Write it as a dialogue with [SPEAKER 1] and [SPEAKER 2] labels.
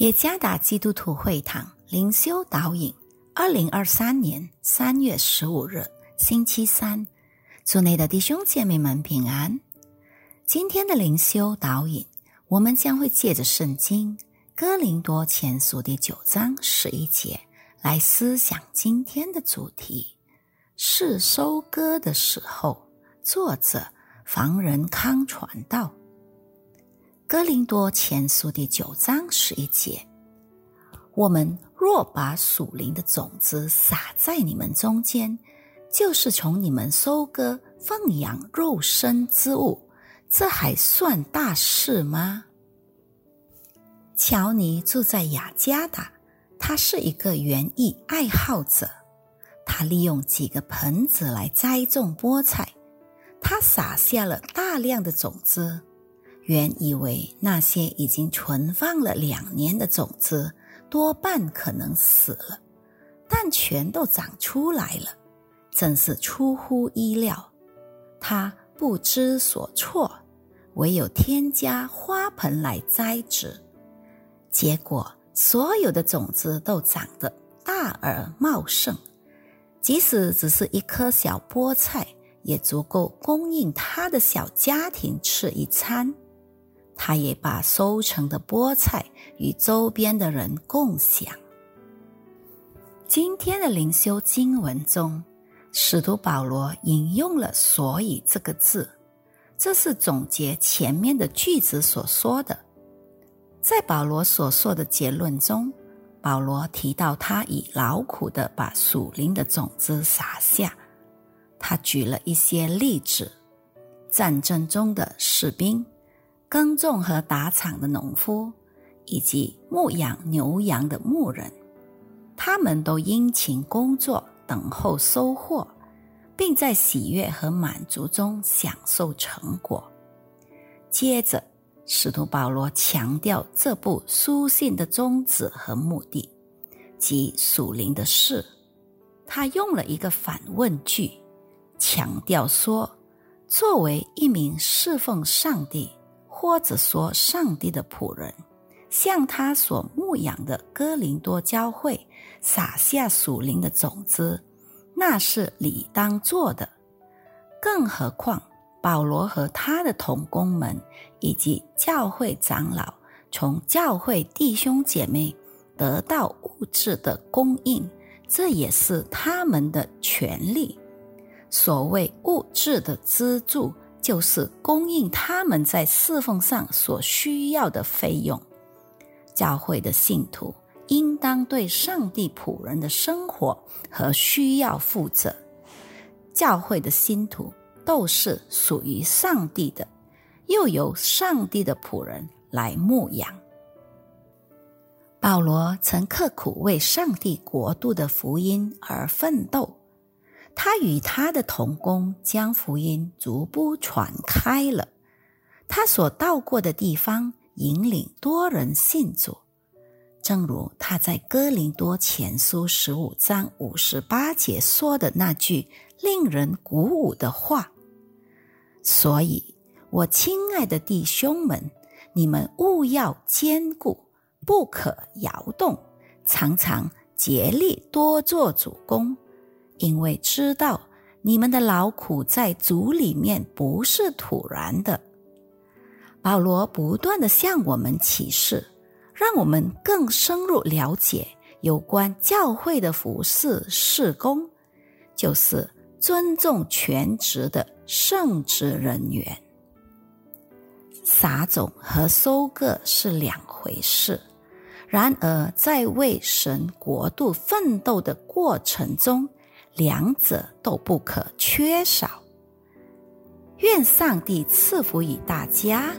[SPEAKER 1] 也加达基督徒会堂灵修导引，二零二三年三月十五日，星期三，祝内的弟兄姐妹们平安。今天的灵修导引，我们将会借着圣经哥林多前书第九章十一节来思想今天的主题：是收割的时候。作者房仁康传道。哥林多前书第九章十一节：我们若把属灵的种子撒在你们中间，就是从你们收割奉养肉身之物，这还算大事吗？乔尼住在雅加达，他是一个园艺爱好者。他利用几个盆子来栽种菠菜，他撒下了大量的种子。原以为那些已经存放了两年的种子多半可能死了，但全都长出来了，真是出乎意料。他不知所措，唯有添加花盆来栽植，结果所有的种子都长得大而茂盛，即使只是一颗小菠菜，也足够供应他的小家庭吃一餐。他也把收成的菠菜与周边的人共享。今天的灵修经文中，使徒保罗引用了“所以”这个字，这是总结前面的句子所说的。在保罗所说的结论中，保罗提到他已劳苦的把属灵的种子撒下。他举了一些例子：战争中的士兵。耕种和打场的农夫，以及牧养牛羊的牧人，他们都殷勤工作，等候收获，并在喜悦和满足中享受成果。接着，使徒保罗强调这部书信的宗旨和目的，即属灵的事。他用了一个反问句，强调说：作为一名侍奉上帝。或者说，上帝的仆人向他所牧养的哥林多教会撒下属灵的种子，那是理当做的。更何况，保罗和他的同工们以及教会长老从教会弟兄姐妹得到物质的供应，这也是他们的权利。所谓物质的资助。就是供应他们在侍奉上所需要的费用。教会的信徒应当对上帝仆人的生活和需要负责。教会的信徒都是属于上帝的，又由上帝的仆人来牧养。保罗曾刻苦为上帝国度的福音而奋斗。他与他的同工将福音逐步传开了，他所到过的地方引领多人信主，正如他在哥林多前书十五章五十八节说的那句令人鼓舞的话。所以，我亲爱的弟兄们，你们务要坚固，不可摇动，常常竭力多做主公。因为知道你们的劳苦在主里面不是突然的，保罗不断的向我们启示，让我们更深入了解有关教会的服侍事工，就是尊重全职的圣职人员。撒种和收割是两回事，然而在为神国度奋斗的过程中。两者都不可缺少。愿上帝赐福于大家。